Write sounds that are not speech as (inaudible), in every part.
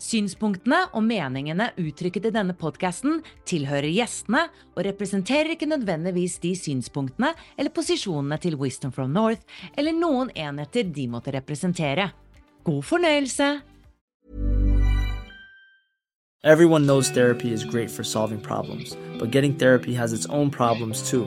Synspunktene og meningene uttrykket i denne podkasten tilhører gjestene og representerer ikke nødvendigvis de synspunktene eller posisjonene til Wisdom from North eller noen enheter de måtte representere. God fornøyelse! Everyone knows therapy is great for solving problems, but getting therapy has its own problems too,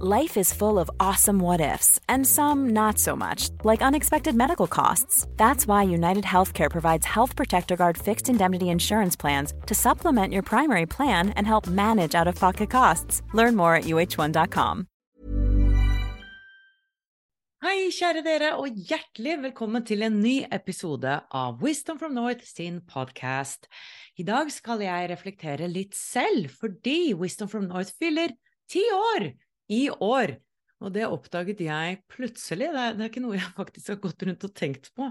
Life is full of awesome what ifs, and some not so much, like unexpected medical costs. That's why United Healthcare provides Health Protector Guard fixed indemnity insurance plans to supplement your primary plan and help manage out of pocket costs. Learn more at uh1.com. Hei, kjære dere, og hjertelig velkommen til en ny episode av Wisdom from North sin podcast. I dag skal jeg reflektere litt selv, fordi Wisdom from North fyller ti år i år. Og det oppdaget jeg plutselig, det er, det er, ikke noe jeg (laughs) faktisk har gått rundt og tenkt på.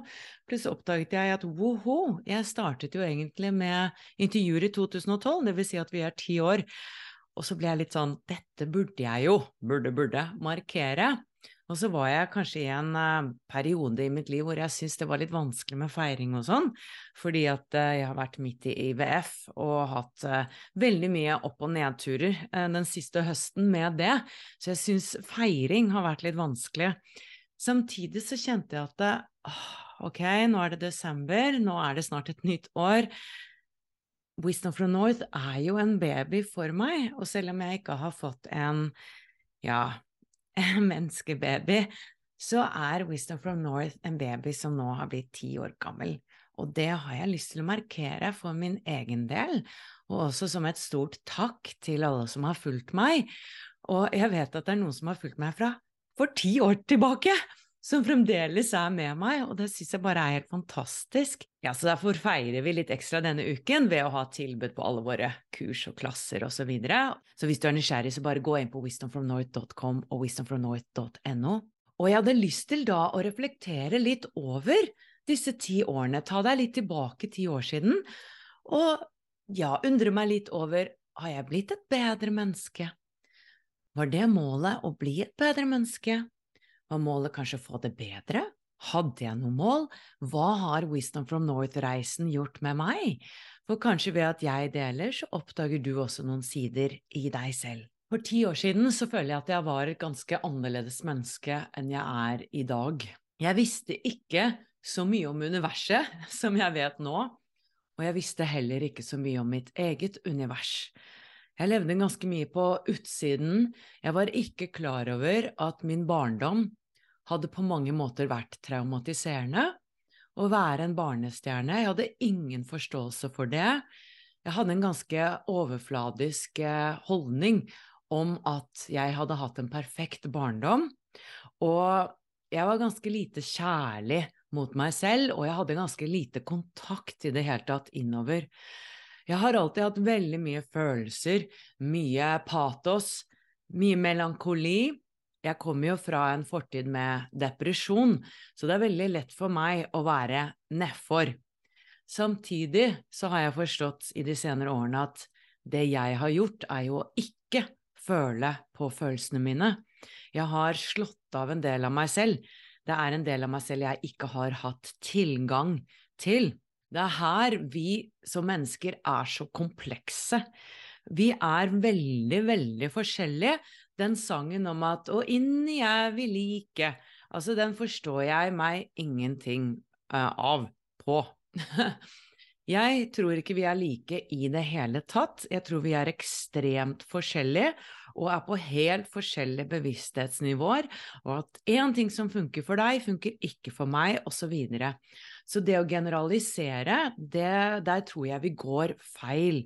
Plutselig oppdaget jeg at woho, jeg startet jo egentlig med intervjuer i 2012, det vil si at vi er ti år. Og så ble jeg litt sånn, dette burde jeg jo, burde, burde, markere. Og så var jeg kanskje i en uh, periode i mitt liv hvor jeg syntes det var litt vanskelig med feiring og sånn, fordi at uh, jeg har vært midt i IVF og hatt uh, veldig mye opp- og nedturer den siste høsten med det, så jeg syns feiring har vært litt vanskelig. Samtidig så kjente jeg at ok, nå er det desember, nå er det snart et nytt år. Wisdom from North er jo en baby for meg, og selv om jeg ikke har fått en ja, (laughs) menneskebaby, så er Wisdom from North en baby som nå har blitt ti år gammel. Og det har jeg lyst til å markere for min egen del, og også som et stort takk til alle som har fulgt meg. Og jeg vet at det er noen som har fulgt meg fra for ti år tilbake, som fremdeles er med meg, og det syns jeg bare er helt fantastisk. Ja, så derfor feirer vi litt ekstra denne uken ved å ha tilbud på alle våre kurs og klasser osv. Så, videre. så hvis du er nysgjerrig, så bare gå inn på wisdomfromnorth.com og wisdomfromnorth.no. Og jeg hadde lyst til da å reflektere litt over disse ti årene, ta deg litt tilbake ti år siden, og ja, undre meg litt over har jeg blitt et bedre menneske? Var det målet å bli et bedre menneske? Var målet kanskje å få det bedre? Hadde jeg noe mål? Hva har Wisdom from North-reisen gjort med meg? For kanskje ved at jeg deler, så oppdager du også noen sider i deg selv. For ti år siden så føler jeg at jeg var et ganske annerledes menneske enn jeg er i dag. Jeg visste ikke så mye om universet (laughs) som jeg vet nå, og jeg visste heller ikke så mye om mitt eget univers. Jeg levde ganske mye på utsiden, jeg var ikke klar over at min barndom hadde på mange måter vært traumatiserende. Å være en barnestjerne, jeg hadde ingen forståelse for det. Jeg hadde en ganske overfladisk eh, holdning om at jeg hadde hatt en perfekt barndom, og jeg var ganske lite kjærlig mot meg selv, og jeg hadde ganske lite kontakt i det hele tatt innover. Jeg har alltid hatt veldig mye følelser, mye patos, mye melankoli. Jeg kommer jo fra en fortid med depresjon, så det er veldig lett for meg å være nedfor. Samtidig så har jeg forstått i de senere årene at det jeg har gjort, er jo å ikke føle på følelsene mine. Jeg har slått av en del av meg selv. Det er en del av meg selv jeg ikke har hatt tilgang til. Det er her vi som mennesker er så komplekse. Vi er veldig, veldig forskjellige. Den sangen om at 'Å, inni er vi like', altså den forstår jeg meg ingenting uh, av på. (laughs) Jeg tror ikke vi er like i det hele tatt. Jeg tror vi er ekstremt forskjellige og er på helt forskjellige bevissthetsnivåer, og at én ting som funker for deg, funker ikke for meg, osv. Så, videre. Så det å generalisere, det, der tror jeg vi går feil.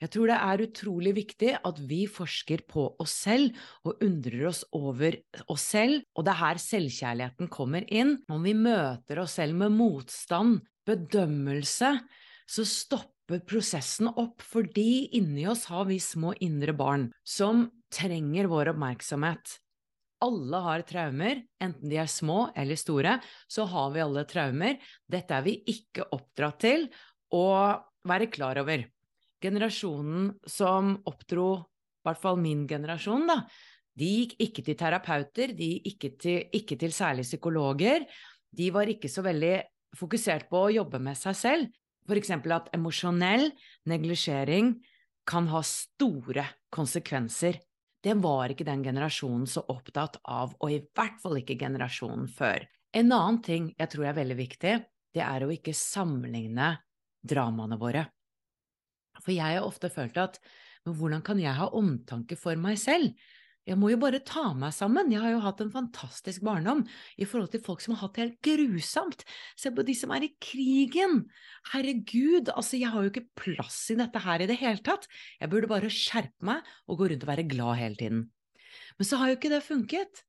Jeg tror det er utrolig viktig at vi forsker på oss selv og undrer oss over oss selv, og det er her selvkjærligheten kommer inn. Om vi møter oss selv med motstand, bedømmelse, så stopper prosessen opp, fordi inni oss har vi små indre barn som trenger vår oppmerksomhet. Alle har traumer, enten de er små eller store, så har vi alle traumer. Dette er vi ikke oppdratt til å være klar over. Generasjonen som oppdro, i hvert fall min generasjon, da, de gikk ikke til terapeuter, de gikk ikke til, ikke til særlig psykologer. De var ikke så veldig fokusert på å jobbe med seg selv. F.eks. at emosjonell neglisjering kan ha store konsekvenser. Det var ikke den generasjonen så opptatt av, og i hvert fall ikke generasjonen før. En annen ting jeg tror er veldig viktig, det er å ikke sammenligne dramaene våre. For jeg har ofte følt at men hvordan kan jeg ha omtanke for meg selv? Jeg må jo bare ta meg sammen, jeg har jo hatt en fantastisk barndom i forhold til folk som har hatt det helt grusomt. Se på de som er i krigen! Herregud, altså jeg har jo ikke plass i dette her i det hele tatt. Jeg burde bare skjerpe meg og gå rundt og være glad hele tiden. Men så har jo ikke det funket.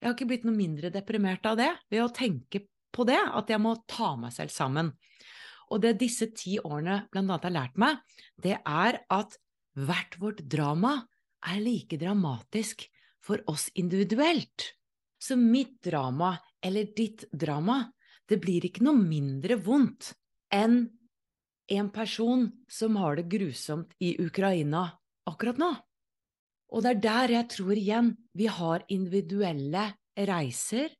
Jeg har ikke blitt noe mindre deprimert av det ved å tenke på det, at jeg må ta meg selv sammen. Og det disse ti årene blant annet har lært meg, det er at hvert vårt drama er like dramatisk for oss individuelt. Så mitt drama, eller ditt drama, det blir ikke noe mindre vondt enn en person som har det grusomt i Ukraina akkurat nå. Og det er der jeg tror igjen vi har individuelle reiser,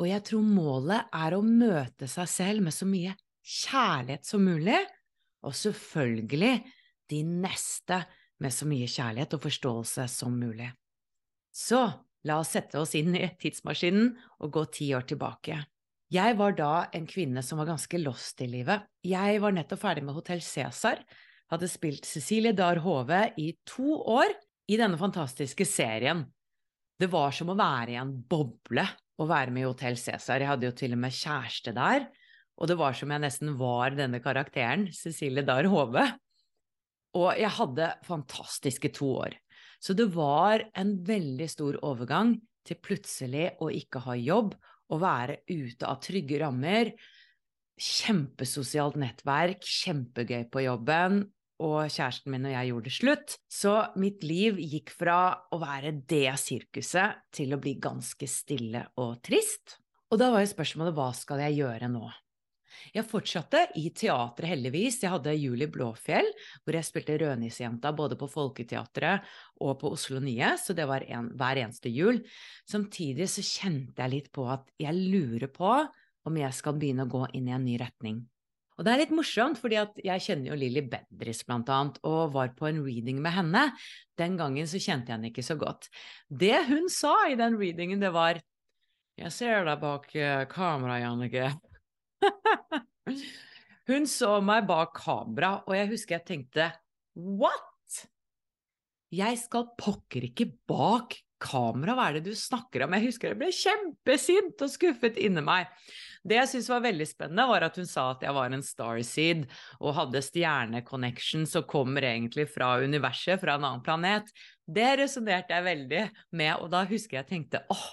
og jeg tror målet er å møte seg selv med så mye kjærlighet som mulig, og selvfølgelig de neste med så mye kjærlighet og forståelse som mulig. Så la oss sette oss inn i tidsmaskinen og gå ti år tilbake. Jeg var da en kvinne som var ganske lost i livet. Jeg var nettopp ferdig med Hotell Cæsar, hadde spilt Cecilie Dahr Hove i to år i denne fantastiske serien. Det var som å være i en boble å være med i Hotell Cæsar. Jeg hadde jo til og med kjæreste der, og det var som jeg nesten var denne karakteren, Cecilie Dahr Hove. Og jeg hadde fantastiske to år. Så det var en veldig stor overgang til plutselig å ikke ha jobb å være ute av trygge rammer. Kjempesosialt nettverk, kjempegøy på jobben, og kjæresten min og jeg gjorde det slutt. Så mitt liv gikk fra å være det sirkuset til å bli ganske stille og trist. Og da var jo spørsmålet hva skal jeg gjøre nå? Jeg fortsatte i teatret, heldigvis. Jeg hadde Julie Blåfjell, hvor jeg spilte Rødnissejenta både på Folketeatret og på Oslo Nye, så det var en, hver eneste jul. Samtidig så kjente jeg litt på at jeg lurer på om jeg skal begynne å gå inn i en ny retning. Og det er litt morsomt, fordi jeg kjenner jo Lilly Bendriss blant annet, og var på en reading med henne. Den gangen så kjente jeg henne ikke så godt. Det hun sa i den readingen, det var Jeg ser deg bak eh, kameraet, Jannicke. (laughs) Hun så meg bak kamera, og jeg husker jeg tenkte what? Jeg skal pokker ikke bak kamera, hva er det du snakker om? Jeg husker jeg ble kjempesint og skuffet inni meg. Det jeg syntes var veldig spennende, var at hun sa at jeg var en starseed og hadde stjerneconnection som kommer egentlig fra universet, fra en annen planet. Det resonnerte jeg veldig med, og da husker jeg tenkte åh,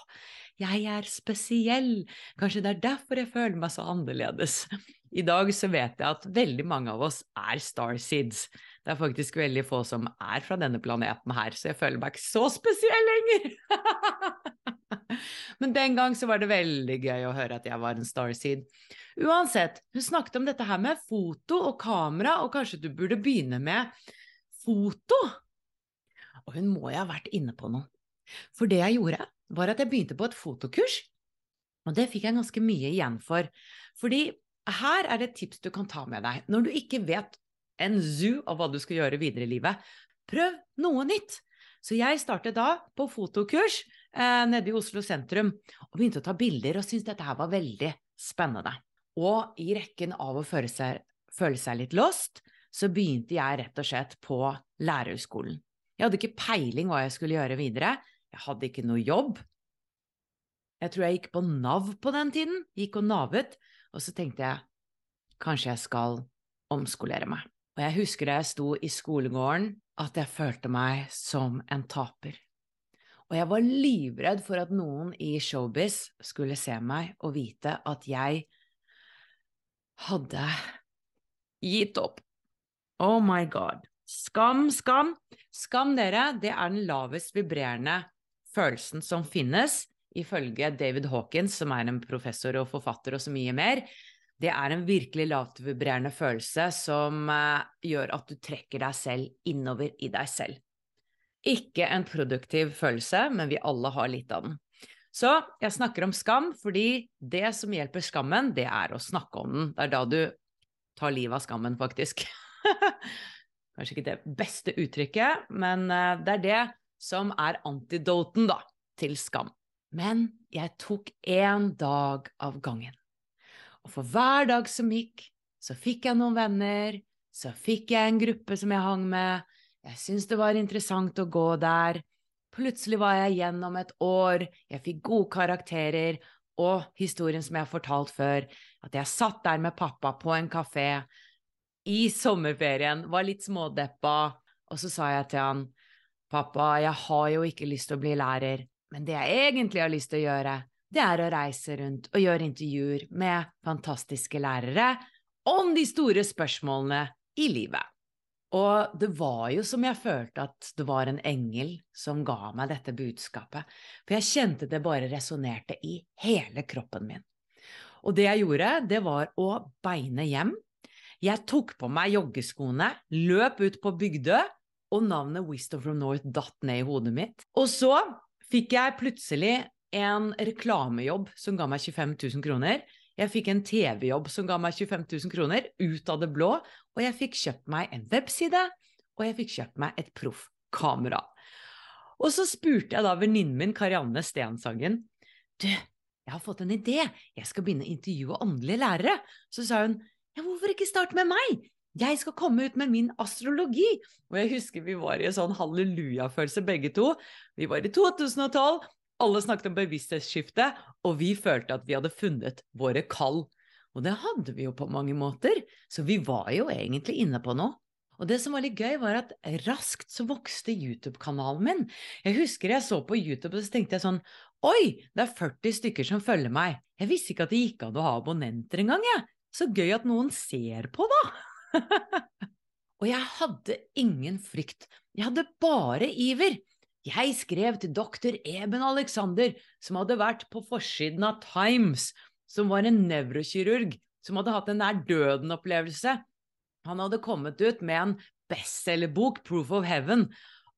jeg er spesiell. Kanskje det er derfor jeg føler meg så annerledes. I dag så vet jeg at veldig mange av oss er starseeds. Det er faktisk veldig få som er fra denne planeten her, så jeg føler meg ikke så spesiell lenger. (laughs) Men den gang så var det veldig gøy å høre at jeg var en starseed. Uansett, hun snakket om dette her med foto og kamera, og kanskje du burde begynne med foto? Og hun må jo ha vært inne på noe. For det jeg gjorde, var at jeg begynte på et fotokurs, og det fikk jeg ganske mye igjen for. Fordi her er det et tips du kan ta med deg når du ikke vet en zoo av hva du skal gjøre videre i livet. Prøv noe nytt. Så jeg startet da på fotokurs eh, nede i Oslo sentrum og begynte å ta bilder og syntes dette her var veldig spennende. Og i rekken av å føle seg, føle seg litt lost, så begynte jeg rett og slett på lærerhøgskolen. Jeg hadde ikke peiling hva jeg skulle gjøre videre. Jeg hadde ikke noe jobb. Jeg tror jeg gikk på Nav på den tiden, gikk og navet, og så tenkte jeg kanskje jeg skal omskolere meg. Og jeg husker da jeg sto i skolegården, at jeg følte meg som en taper. Og jeg var livredd for at noen i showbiz skulle se meg og vite at jeg hadde gitt opp. Oh my god. Skam, skam. Skam, dere, det er den lavest vibrerende følelsen som finnes, ifølge David Hawkins, som er en professor og forfatter og så mye mer. Det er en virkelig lavtvibrerende følelse som uh, gjør at du trekker deg selv innover i deg selv. Ikke en produktiv følelse, men vi alle har litt av den. Så jeg snakker om skam fordi det som hjelper skammen, det er å snakke om den. Det er da du tar livet av skammen, faktisk. (laughs) Kanskje ikke det beste uttrykket, men uh, det er det som er antidoten, da, til skam. Men jeg tok én dag av gangen. Og for hver dag som gikk, så fikk jeg noen venner, så fikk jeg en gruppe som jeg hang med, jeg syntes det var interessant å gå der. Plutselig var jeg gjennom et år, jeg fikk gode karakterer, og historien som jeg har fortalt før, at jeg satt der med pappa på en kafé i sommerferien, var litt smådeppa, og så sa jeg til han, pappa, jeg har jo ikke lyst til å bli lærer, men det jeg egentlig har lyst til å gjøre, det er å reise rundt og gjøre intervjuer med fantastiske lærere om de store spørsmålene i livet. Og det var jo som jeg følte at det var en engel som ga meg dette budskapet, for jeg kjente det bare resonnerte i hele kroppen min. Og det jeg gjorde, det var å beine hjem. Jeg tok på meg joggeskoene, løp ut på Bygdø, og navnet Wisdom from North datt ned i hodet mitt. Og så fikk jeg plutselig en reklamejobb som ga meg 25 000 kroner. Jeg fikk en TV-jobb som ga meg 25 000 kroner, ut av det blå, og jeg fikk kjøpt meg en webside, og jeg fikk kjøpt meg et proffkamera. Og så spurte jeg da venninnen min Karianne Stensangen du, jeg har fått en idé, jeg skal begynne å intervjue åndelige lærere. Så sa hun ja, hvorfor ikke starte med meg? Jeg skal komme ut med min astrologi. Og jeg husker vi var i en sånn halleluja-følelse begge to. Vi var i 2012, alle snakket om bevissthetsskifte, og vi følte at vi hadde funnet våre kall. Og det hadde vi jo på mange måter, så vi var jo egentlig inne på noe. Og det som var litt gøy, var at raskt så vokste YouTube-kanalen min. Jeg husker jeg så på YouTube, og så tenkte jeg sånn Oi, det er 40 stykker som følger meg. Jeg visste ikke at det gikk an å ha abonnenter engang, jeg. Så gøy at noen ser på, da. Og jeg hadde ingen frykt. Jeg hadde bare iver. Jeg skrev til doktor Eben Alexander, som hadde vært på forsiden av Times, som var en nevrokirurg som hadde hatt en nær døden-opplevelse. Han hadde kommet ut med en bestselgerbok, Proof of Heaven.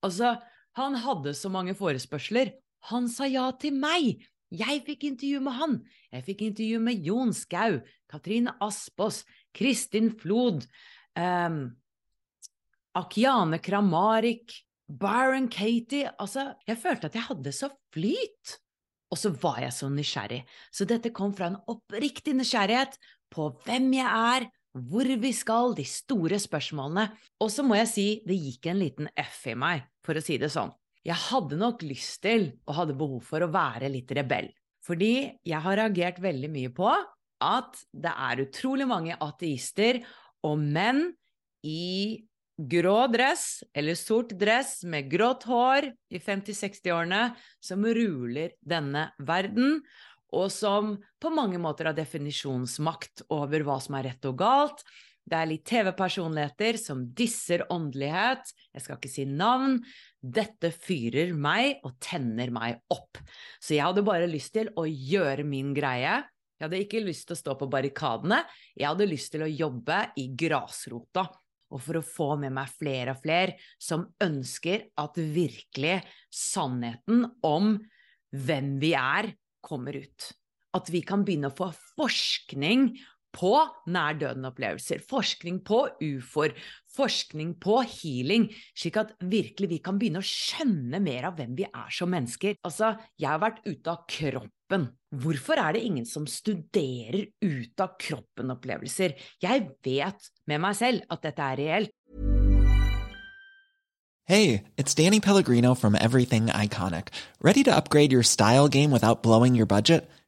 Altså, han hadde så mange forespørsler. Han sa ja til meg! Jeg fikk intervju med han. Jeg fikk intervju med Jon Skau, Katrine Aspås, Kristin Flod, um, Akiane Kramarik, Byron Katie Altså, jeg følte at jeg hadde så flyt. Og så var jeg så nysgjerrig. Så dette kom fra en oppriktig nysgjerrighet på hvem jeg er, hvor vi skal, de store spørsmålene. Og så må jeg si det gikk en liten F i meg, for å si det sånn. Jeg hadde nok lyst til, og hadde behov for, å være litt rebell. Fordi jeg har reagert veldig mye på at det er utrolig mange ateister og menn i grå dress eller sort dress med grått hår i 50-60-årene som ruler denne verden, og som på mange måter har definisjonsmakt over hva som er rett og galt. Det er litt TV-personligheter som disser åndelighet, jeg skal ikke si navn. Dette fyrer meg og tenner meg opp. Så jeg hadde bare lyst til å gjøre min greie. Jeg hadde ikke lyst til å stå på barrikadene, jeg hadde lyst til å jobbe i grasrota og for å få med meg flere og flere som ønsker at virkelig sannheten om hvem vi er, kommer ut. At vi kan begynne å få forskning på nær-døden-opplevelser, forskning på ufoer, forskning på healing, slik at virkelig vi kan begynne å skjønne mer av hvem vi er som mennesker. Altså, jeg har vært ute av kroppen. Hvorfor er det ingen som studerer ut av kroppen-opplevelser? Jeg vet med meg selv at dette er reelt. Hey, it's Danny Pellegrino from Everything Iconic. Ready to upgrade your style game without blowing your budget?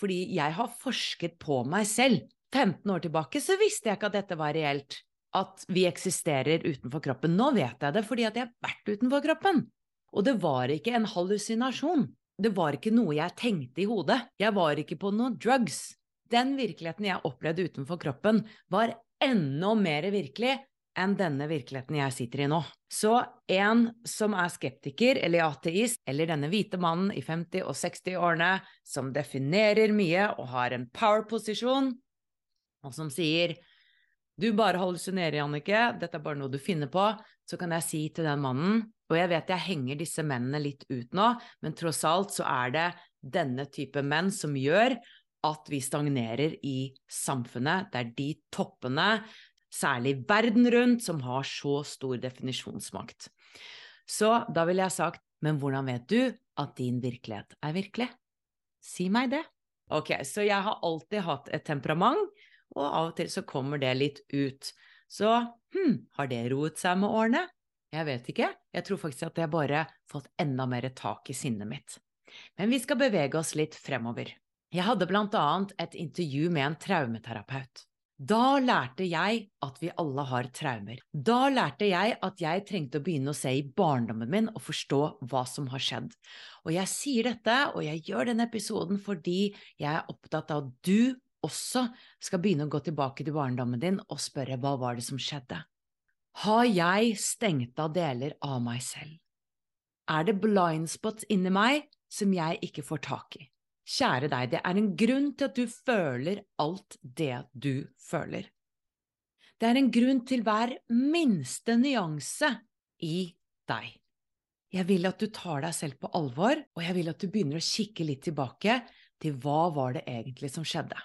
Fordi jeg har forsket på meg selv. 15 år tilbake så visste jeg ikke at dette var reelt. At vi eksisterer utenfor kroppen. Nå vet jeg det fordi at jeg har vært utenfor kroppen. Og det var ikke en hallusinasjon. Det var ikke noe jeg tenkte i hodet. Jeg var ikke på noen drugs. Den virkeligheten jeg opplevde utenfor kroppen, var enda mer virkelig enn denne virkeligheten jeg sitter i nå. Så en som er skeptiker eller ateist, eller denne hvite mannen i 50- og 60-årene som definerer mye og har en power-posisjon, og som sier du bare hallusinerer, Jannicke, dette er bare noe du finner på, så kan jeg si til den mannen, og jeg vet jeg henger disse mennene litt ut nå, men tross alt så er det denne type menn som gjør at vi stagnerer i samfunnet. Det er de toppene, særlig verden rundt, som har så stor definisjonsmakt. Så da ville jeg sagt, men hvordan vet du at din virkelighet er virkelig? Si meg det. Ok, så jeg har alltid hatt et temperament, og av og til så kommer det litt ut. Så hm, har det roet seg med årene? Jeg vet ikke, jeg tror faktisk at jeg bare fått enda mer tak i sinnet mitt. Men vi skal bevege oss litt fremover. Jeg hadde blant annet et intervju med en traumeterapeut. Da lærte jeg at vi alle har traumer. Da lærte jeg at jeg trengte å begynne å se i barndommen min og forstå hva som har skjedd. Og jeg sier dette, og jeg gjør denne episoden fordi jeg er opptatt av at du også skal begynne å gå tilbake til barndommen din og spørre hva var det som skjedde. Har jeg stengt av deler av meg selv? Er det blindspots inni meg som jeg ikke får tak i? Kjære deg, det er en grunn til at du føler alt det du føler. Det er en grunn til hver minste nyanse i deg. Jeg vil at du tar deg selv på alvor, og jeg vil at du begynner å kikke litt tilbake til hva var det egentlig som skjedde.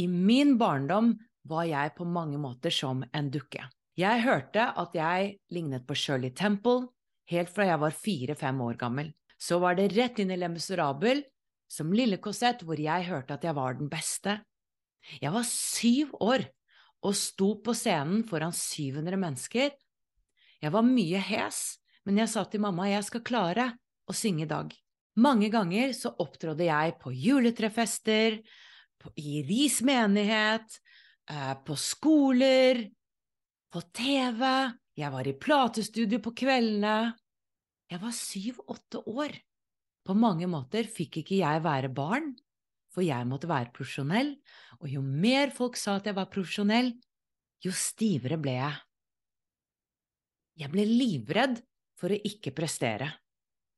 I min barndom var jeg på mange måter som en dukke. Jeg hørte at jeg lignet på Shirley Temple helt fra jeg var fire–fem år gammel. Så var det rett inn i Le Miserable som lille Cosette, hvor jeg hørte at jeg var den beste. Jeg var syv år og sto på scenen foran 700 mennesker. Jeg var mye hes, men jeg sa til mamma jeg skal klare å synge i dag. Mange ganger så opptrådde jeg på juletrefester, i Ris menighet, eh, på skoler, på TV, jeg var i platestudio på kveldene. Jeg var syv–åtte år. På mange måter fikk ikke jeg være barn, for jeg måtte være profesjonell, og jo mer folk sa at jeg var profesjonell, jo stivere ble jeg. Jeg ble livredd for å ikke prestere,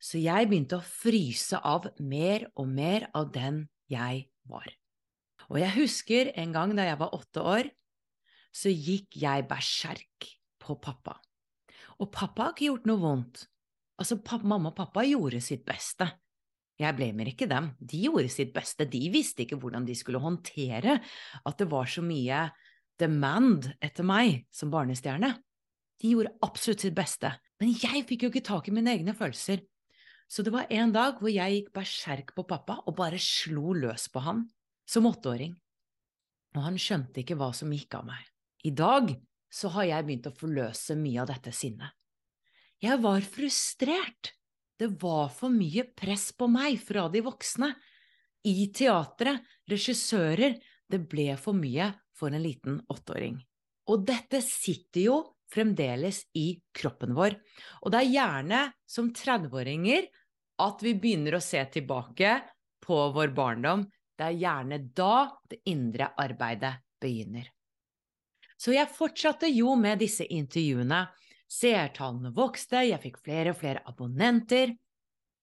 så jeg begynte å fryse av mer og mer av den jeg var. Og jeg husker en gang da jeg var åtte år, så gikk jeg berserk på pappa. Og pappa har ikke gjort noe vondt. Altså, pappa, mamma og pappa gjorde sitt beste. Jeg blamer ikke dem, de gjorde sitt beste, de visste ikke hvordan de skulle håndtere at det var så mye demand etter meg som barnestjerne. De gjorde absolutt sitt beste, men jeg fikk jo ikke tak i mine egne følelser. Så det var en dag hvor jeg gikk berserk på pappa og bare slo løs på han, som åtteåring. Og han skjønte ikke hva som gikk av meg. I dag så har jeg begynt å forløse mye av dette sinnet. Jeg var frustrert. Det var for mye press på meg fra de voksne. I teatret, regissører, det ble for mye for en liten åtteåring. Og dette sitter jo fremdeles i kroppen vår. Og det er gjerne som 30-åringer at vi begynner å se tilbake på vår barndom. Det er gjerne da det indre arbeidet begynner. Så jeg fortsatte jo med disse intervjuene. Seertallene vokste, jeg fikk flere og flere abonnenter.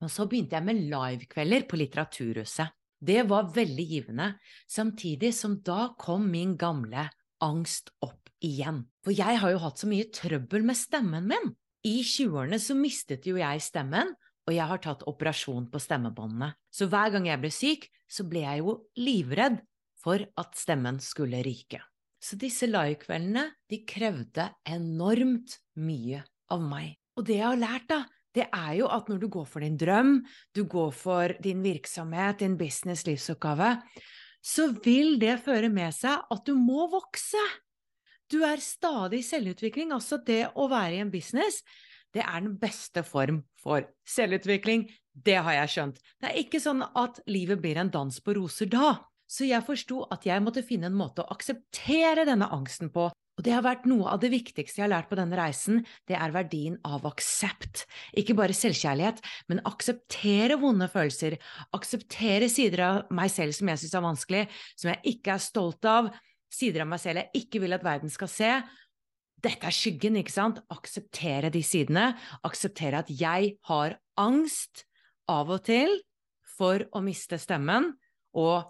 Og så begynte jeg med livekvelder på Litteraturhuset. Det var veldig givende, samtidig som da kom min gamle angst opp igjen. For jeg har jo hatt så mye trøbbel med stemmen min. I 20-årene så mistet jo jeg stemmen, og jeg har tatt operasjon på stemmebåndene. Så hver gang jeg ble syk, så ble jeg jo livredd for at stemmen skulle ryke. Så disse livekveldene, de krevde enormt mye av meg. Og det jeg har lært, da, det er jo at når du går for din drøm, du går for din virksomhet, din business, livsoppgave, så vil det føre med seg at du må vokse. Du er stadig i selvutvikling. Altså det å være i en business, det er den beste form for selvutvikling. Det har jeg skjønt. Det er ikke sånn at livet blir en dans på roser da. Så jeg forsto at jeg måtte finne en måte å akseptere denne angsten på. Og det har vært noe av det viktigste jeg har lært på denne reisen, det er verdien av aksept. Ikke bare selvkjærlighet, men akseptere vonde følelser, akseptere sider av meg selv som jeg syns er vanskelig, som jeg ikke er stolt av, sider av meg selv jeg ikke vil at verden skal se. Dette er skyggen, ikke sant? Akseptere de sidene. Akseptere at jeg har angst av og til for å miste stemmen, og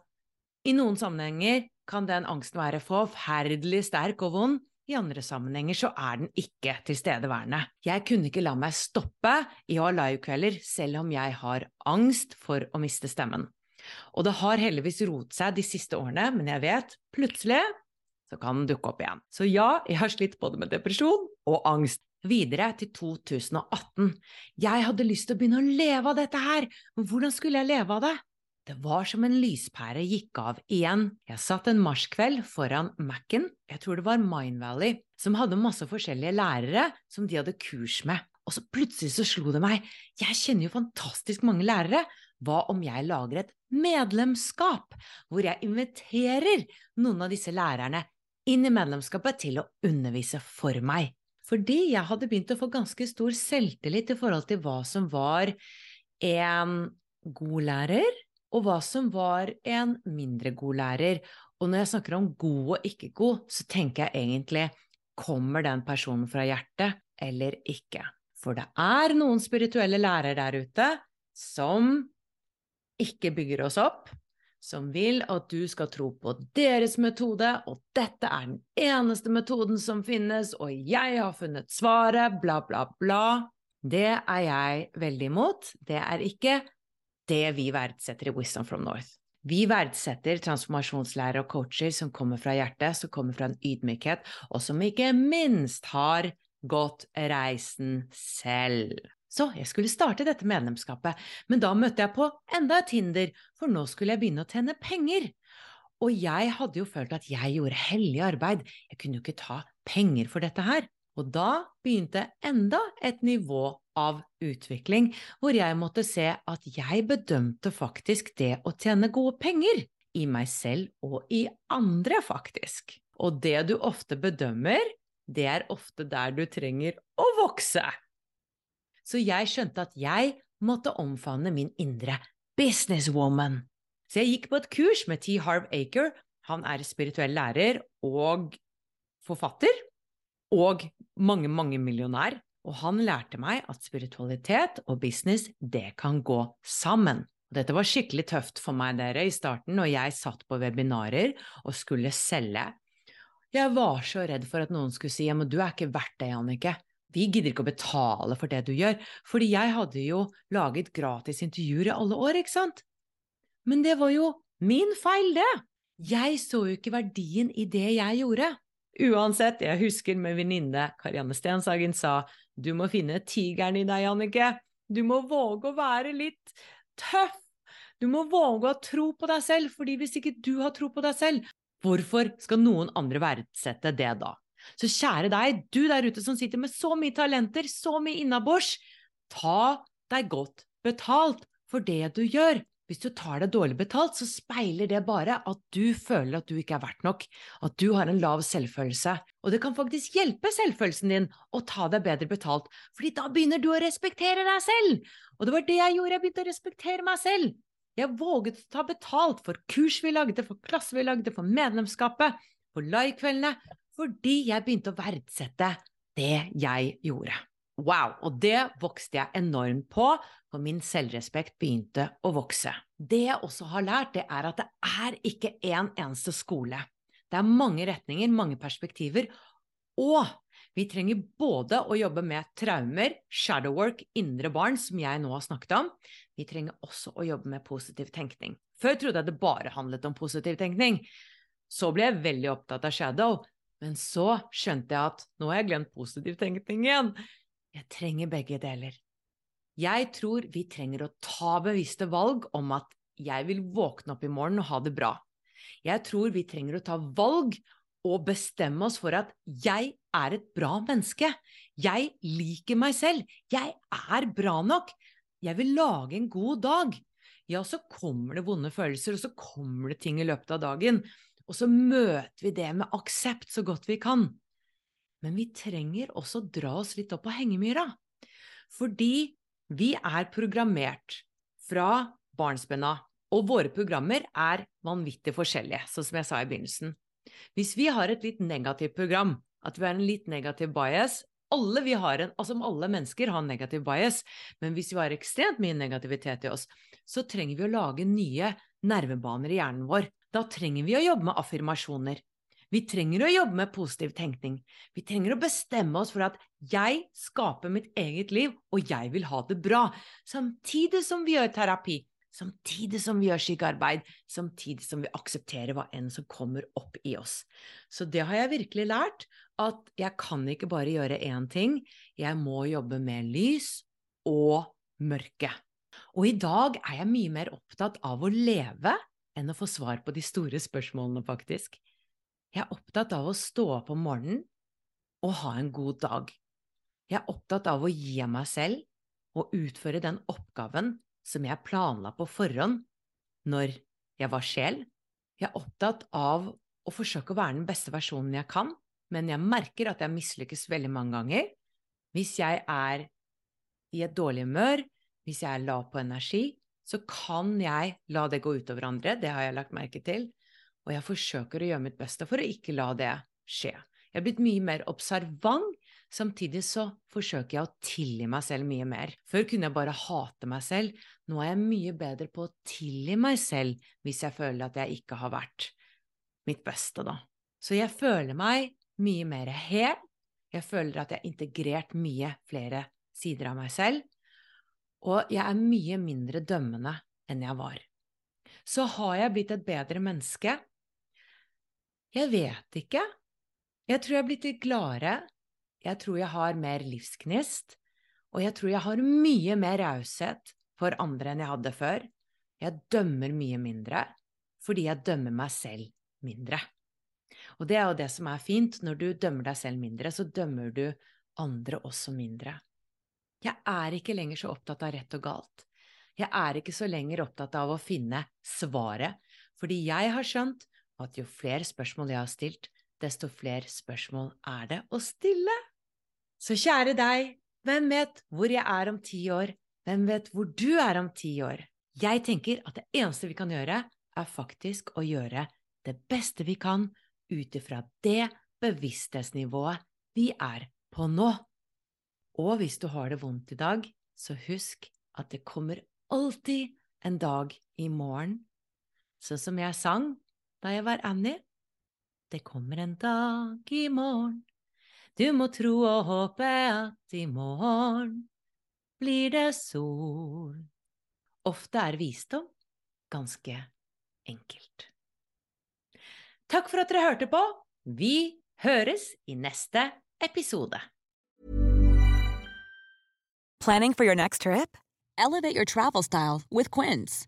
i noen sammenhenger kan den angsten være forferdelig sterk og vond, i andre sammenhenger så er den ikke tilstedeværende. Jeg kunne ikke la meg stoppe i å ha livekvelder selv om jeg har angst for å miste stemmen. Og det har heldigvis roet seg de siste årene, men jeg vet, plutselig så kan den dukke opp igjen. Så ja, jeg har slitt både med depresjon og angst. Videre til 2018. Jeg hadde lyst til å begynne å leve av dette her, men hvordan skulle jeg leve av det? Det var som en lyspære gikk av igjen. Jeg satt en marskveld foran Mac-en, jeg tror det var Mindvalley, som hadde masse forskjellige lærere som de hadde kurs med. Og så plutselig så slo det meg, jeg kjenner jo fantastisk mange lærere, hva om jeg lager et medlemskap, hvor jeg inviterer noen av disse lærerne inn i medlemskapet til å undervise for meg? Fordi jeg hadde begynt å få ganske stor selvtillit i forhold til hva som var en god lærer, og hva som var en mindre god lærer. Og når jeg snakker om god og ikke god, så tenker jeg egentlig kommer den personen fra hjertet eller ikke? For det er noen spirituelle lærere der ute som ikke bygger oss opp, som vil at du skal tro på deres metode, og dette er den eneste metoden som finnes, og jeg har funnet svaret, bla, bla, bla. Det er jeg veldig imot. Det er ikke det vi verdsetter i Wisdom from North. Vi verdsetter transformasjonslærere og coacher som kommer fra hjertet, som kommer fra en ydmykhet, og som ikke minst har gått reisen selv. Så jeg skulle starte dette medlemskapet, men da møtte jeg på enda et hinder, for nå skulle jeg begynne å tjene penger. Og jeg hadde jo følt at jeg gjorde hellig arbeid, jeg kunne jo ikke ta penger for dette her. Og da begynte enda et nivå av utvikling, hvor jeg måtte se at jeg bedømte faktisk det å tjene gode penger i meg selv og i andre, faktisk. Og det du ofte bedømmer, det er ofte der du trenger å vokse. Så jeg skjønte at jeg måtte omfavne min indre businesswoman. Så jeg gikk på et kurs med T. Harv Aker. Han er spirituell lærer og forfatter og mange, mange millionær. Og han lærte meg at spiritualitet og business, det kan gå sammen. Dette var skikkelig tøft for meg dere i starten når jeg satt på webinarer og skulle selge. Jeg var så redd for at noen skulle si ja, men du er ikke verdt det, Jannicke. Vi gidder ikke å betale for det du gjør, fordi jeg hadde jo laget gratis intervjuer i alle år, ikke sant? Men det var jo min feil, det! Jeg så jo ikke verdien i det jeg gjorde. Uansett, jeg husker med venninne Karianne Stenshagen sa du må finne tigeren i deg, Annike. Du må våge å være litt tøff. Du må våge å tro på deg selv, fordi hvis ikke du har tro på deg selv, hvorfor skal noen andre verdsette det da? Så kjære deg, du der ute som sitter med så mye talenter, så mye innabords, ta deg godt betalt for det du gjør. Hvis du tar deg dårlig betalt, så speiler det bare at du føler at du ikke er verdt nok, at du har en lav selvfølelse. Og det kan faktisk hjelpe selvfølelsen din å ta deg bedre betalt, fordi da begynner du å respektere deg selv. Og det var det jeg gjorde, jeg begynte å respektere meg selv. Jeg våget å ta betalt for kurs vi lagde, for klasse vi lagde, for medlemskapet, for livekveldene, fordi jeg begynte å verdsette det jeg gjorde. Wow, og det vokste jeg enormt på, for min selvrespekt begynte å vokse. Det jeg også har lært, det er at det er ikke én en eneste skole. Det er mange retninger, mange perspektiver, og vi trenger både å jobbe med traumer, shadow work, indre barn, som jeg nå har snakket om. Vi trenger også å jobbe med positiv tenkning. Før trodde jeg det bare handlet om positiv tenkning. Så ble jeg veldig opptatt av shadow, men så skjønte jeg at nå har jeg glemt positiv tenkning igjen. Jeg trenger begge deler. Jeg tror vi trenger å ta bevisste valg om at jeg vil våkne opp i morgen og ha det bra. Jeg tror vi trenger å ta valg og bestemme oss for at jeg er et bra menneske. Jeg liker meg selv. Jeg er bra nok. Jeg vil lage en god dag. Ja, så kommer det vonde følelser, og så kommer det ting i løpet av dagen. Og så møter vi det med aksept så godt vi kan. Men vi trenger også dra oss litt opp på hengemyra. Fordi vi er programmert fra barnsben av, og våre programmer er vanvittig forskjellige, sånn som jeg sa i begynnelsen. Hvis vi har et litt negativt program, at vi har en litt negativ bias alle vi har en, altså Alle mennesker har negativ bias, men hvis vi har ekstremt mye negativitet i oss, så trenger vi å lage nye nervebaner i hjernen vår. Da trenger vi å jobbe med affirmasjoner. Vi trenger å jobbe med positiv tenkning. Vi trenger å bestemme oss for at jeg skaper mitt eget liv, og jeg vil ha det bra, samtidig som vi gjør terapi, samtidig som vi gjør skyggearbeid, samtidig som vi aksepterer hva enn som kommer opp i oss. Så det har jeg virkelig lært, at jeg kan ikke bare gjøre én ting, jeg må jobbe med lys og mørke. Og i dag er jeg mye mer opptatt av å leve enn å få svar på de store spørsmålene, faktisk. Jeg er opptatt av å stå opp om morgenen og ha en god dag. Jeg er opptatt av å gi meg selv og utføre den oppgaven som jeg planla på forhånd når jeg var sjel. Jeg er opptatt av å forsøke å være den beste versjonen jeg kan, men jeg merker at jeg mislykkes veldig mange ganger. Hvis jeg er i et dårlig humør, hvis jeg er lav på energi, så kan jeg la det gå utover andre, det har jeg lagt merke til og jeg forsøker å gjøre mitt beste for å ikke la det skje. Jeg er blitt mye mer observant, samtidig så forsøker jeg å tilgi meg selv mye mer. Før kunne jeg bare hate meg selv, nå er jeg mye bedre på å tilgi meg selv hvis jeg føler at jeg ikke har vært mitt beste, da. Så jeg føler meg mye mer hel, jeg føler at jeg har integrert mye flere sider av meg selv, og jeg er mye mindre dømmende enn jeg var. Så har jeg blitt et bedre menneske, jeg vet ikke. Jeg tror jeg er blitt litt gladere. Jeg tror jeg har mer livsgnist. Og jeg tror jeg har mye mer raushet for andre enn jeg hadde før. Jeg dømmer mye mindre, fordi jeg dømmer meg selv mindre. Og det er jo det som er fint, når du dømmer deg selv mindre, så dømmer du andre også mindre. Jeg er ikke lenger så opptatt av rett og galt. Jeg er ikke så lenger opptatt av å finne svaret, fordi jeg har skjønt at jo flere spørsmål jeg har stilt, desto flere spørsmål er det å stille. Så kjære deg, hvem vet hvor jeg er om ti år? Hvem vet hvor du er om ti år? Jeg tenker at det eneste vi kan gjøre, er faktisk å gjøre det beste vi kan ut ifra det bevissthetsnivået vi er på nå. Og hvis du har det vondt i dag, så husk at det kommer alltid en dag i morgen. Sånn som jeg sang da jeg var Annie. Det kommer en dag i morgen, du må tro og håpe at i morgen blir det sol. Ofte er visdom ganske enkelt. Takk for at dere hørte på. Vi høres i neste episode. Planning for your next trip? Elevate your travel style with Quince.